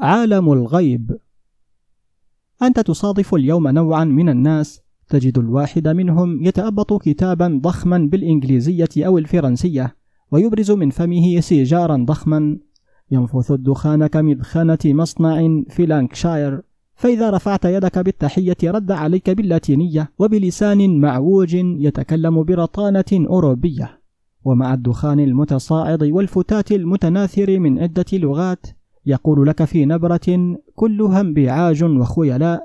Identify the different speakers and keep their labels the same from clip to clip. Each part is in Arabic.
Speaker 1: عالم الغيب. أنت تصادف اليوم نوعا من الناس تجد الواحد منهم يتأبط كتابا ضخما بالإنجليزية أو الفرنسية ويبرز من فمه سيجارا ضخما. ينفث الدخان كمدخنة مصنع في لانكشاير. فإذا رفعت يدك بالتحية رد عليك باللاتينية وبلسان معوج يتكلم برطانة أوروبية. ومع الدخان المتصاعد والفتات المتناثر من عدة لغات يقول لك في نبرة كلها انبعاج وخيلاء.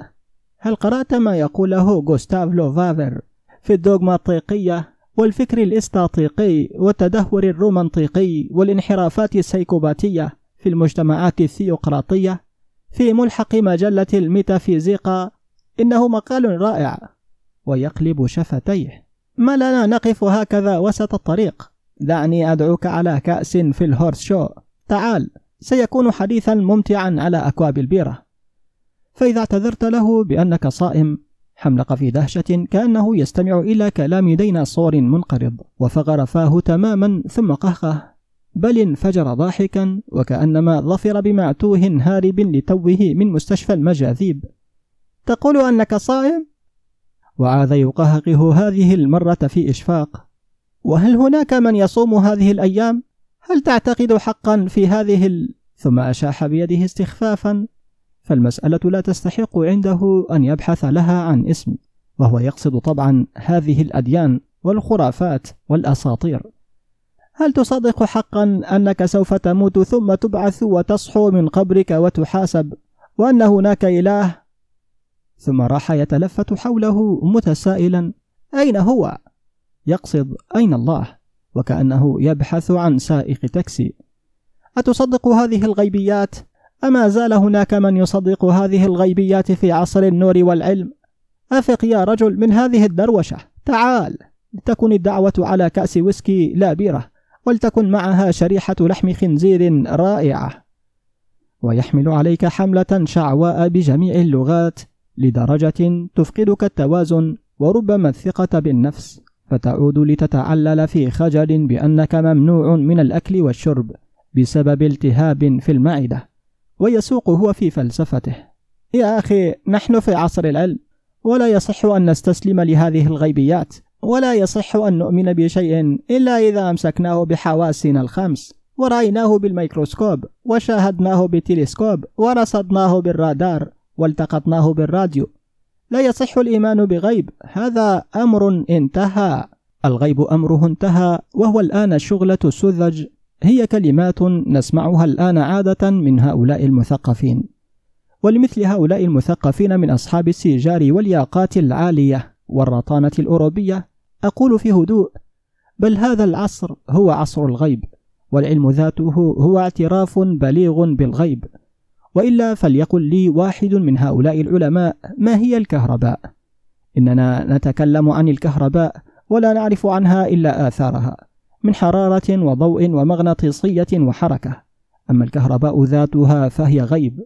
Speaker 1: هل قرأت ما يقوله غوستاف لوفافر في الدوغما الطيقية والفكر الاستاطيقي والتدهور الرومانطيقي والانحرافات السيكوباتية في المجتمعات الثيوقراطية؟ في ملحق مجلة الميتافيزيقا إنه مقال رائع ويقلب شفتيه. ما لنا نقف هكذا وسط الطريق. دعني أدعوك على كأس في الهورس شو. تعال. سيكون حديثا ممتعا على أكواب البيرة فإذا اعتذرت له بأنك صائم حملق في دهشة كأنه يستمع إلى كلام ديناصور منقرض وفغر فاه تماما ثم قهقه بل انفجر ضاحكا وكأنما ظفر بمعتوه هارب لتوه من مستشفى المجاذيب تقول أنك صائم؟ وعاد يقهقه هذه المرة في إشفاق وهل هناك من يصوم هذه الأيام؟ هل تعتقد حقا في هذه ال... ثم أشاح بيده استخفافا فالمسألة لا تستحق عنده أن يبحث لها عن اسم وهو يقصد طبعا هذه الأديان والخرافات والأساطير هل تصدق حقا أنك سوف تموت ثم تبعث وتصحو من قبرك وتحاسب وأن هناك إله ثم راح يتلفت حوله متسائلا أين هو؟ يقصد أين الله؟ وكأنه يبحث عن سائق تاكسي أتصدق هذه الغيبيات؟ أما زال هناك من يصدق هذه الغيبيات في عصر النور والعلم؟ أفق يا رجل من هذه الدروشة تعال لتكن الدعوة على كأس ويسكي لا بيرة ولتكن معها شريحة لحم خنزير رائعة ويحمل عليك حملة شعواء بجميع اللغات لدرجة تفقدك التوازن وربما الثقة بالنفس فتعود لتتعلل في خجل بأنك ممنوع من الأكل والشرب بسبب التهاب في المعدة ويسوق هو في فلسفته. يا أخي نحن في عصر العلم ولا يصح أن نستسلم لهذه الغيبيات ولا يصح أن نؤمن بشيء إلا إذا أمسكناه بحواسنا الخمس ورأيناه بالميكروسكوب وشاهدناه بالتلسكوب ورصدناه بالرادار والتقطناه بالراديو. لا يصح الإيمان بغيب. هذا أمر انتهى. الغيب أمره انتهى وهو الآن شغلة السذج. هي كلمات نسمعها الآن عادة من هؤلاء المثقفين. ولمثل هؤلاء المثقفين من أصحاب السيجار والياقات العالية والرطانة الأوروبية أقول في هدوء بل هذا العصر هو عصر الغيب والعلم ذاته هو اعتراف بليغ بالغيب. وإلا فليقل لي واحد من هؤلاء العلماء ما هي الكهرباء. إننا نتكلم عن الكهرباء ولا نعرف عنها إلا آثارها من حرارة وضوء ومغناطيسية وحركة. أما الكهرباء ذاتها فهي غيب.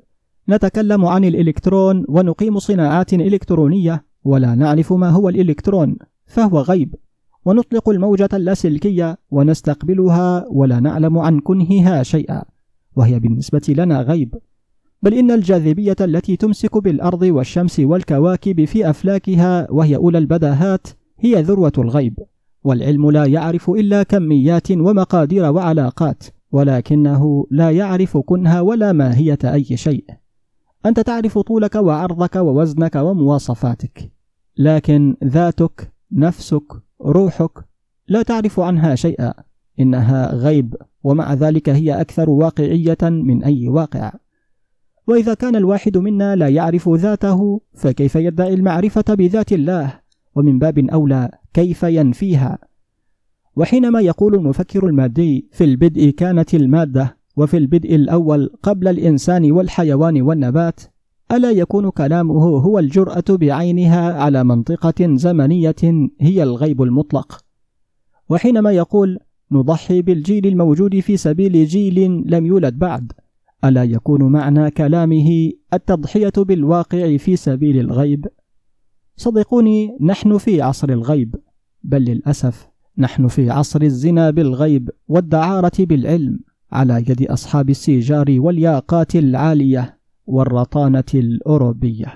Speaker 1: نتكلم عن الإلكترون ونقيم صناعات إلكترونية ولا نعرف ما هو الإلكترون فهو غيب. ونطلق الموجة اللاسلكية ونستقبلها ولا نعلم عن كنهها شيئا وهي بالنسبة لنا غيب. بل إن الجاذبية التي تمسك بالأرض والشمس والكواكب في أفلاكها وهي أولى البداهات هي ذروة الغيب. والعلم لا يعرف إلا كميات ومقادير وعلاقات ولكنه لا يعرف كنها ولا ماهية أي شيء. أنت تعرف طولك وعرضك ووزنك ومواصفاتك لكن ذاتك نفسك روحك لا تعرف عنها شيئا. إنها غيب ومع ذلك هي أكثر واقعية من أي واقع. وإذا كان الواحد منا لا يعرف ذاته فكيف يدعي المعرفة بذات الله؟ ومن باب أولى كيف ينفيها؟ وحينما يقول المفكر المادي في البدء كانت المادة وفي البدء الأول قبل الإنسان والحيوان والنبات ألا يكون كلامه هو الجرأة بعينها على منطقة زمنية هي الغيب المطلق؟ وحينما يقول نضحي بالجيل الموجود في سبيل جيل لم يولد بعد. ألا يكون معنى كلامه التضحية بالواقع في سبيل الغيب؟ صدقوني نحن في عصر الغيب بل للأسف نحن في عصر الزنا بالغيب والدعارة بالعلم على يد أصحاب السيجار والياقات العالية والرطانة الأوروبية.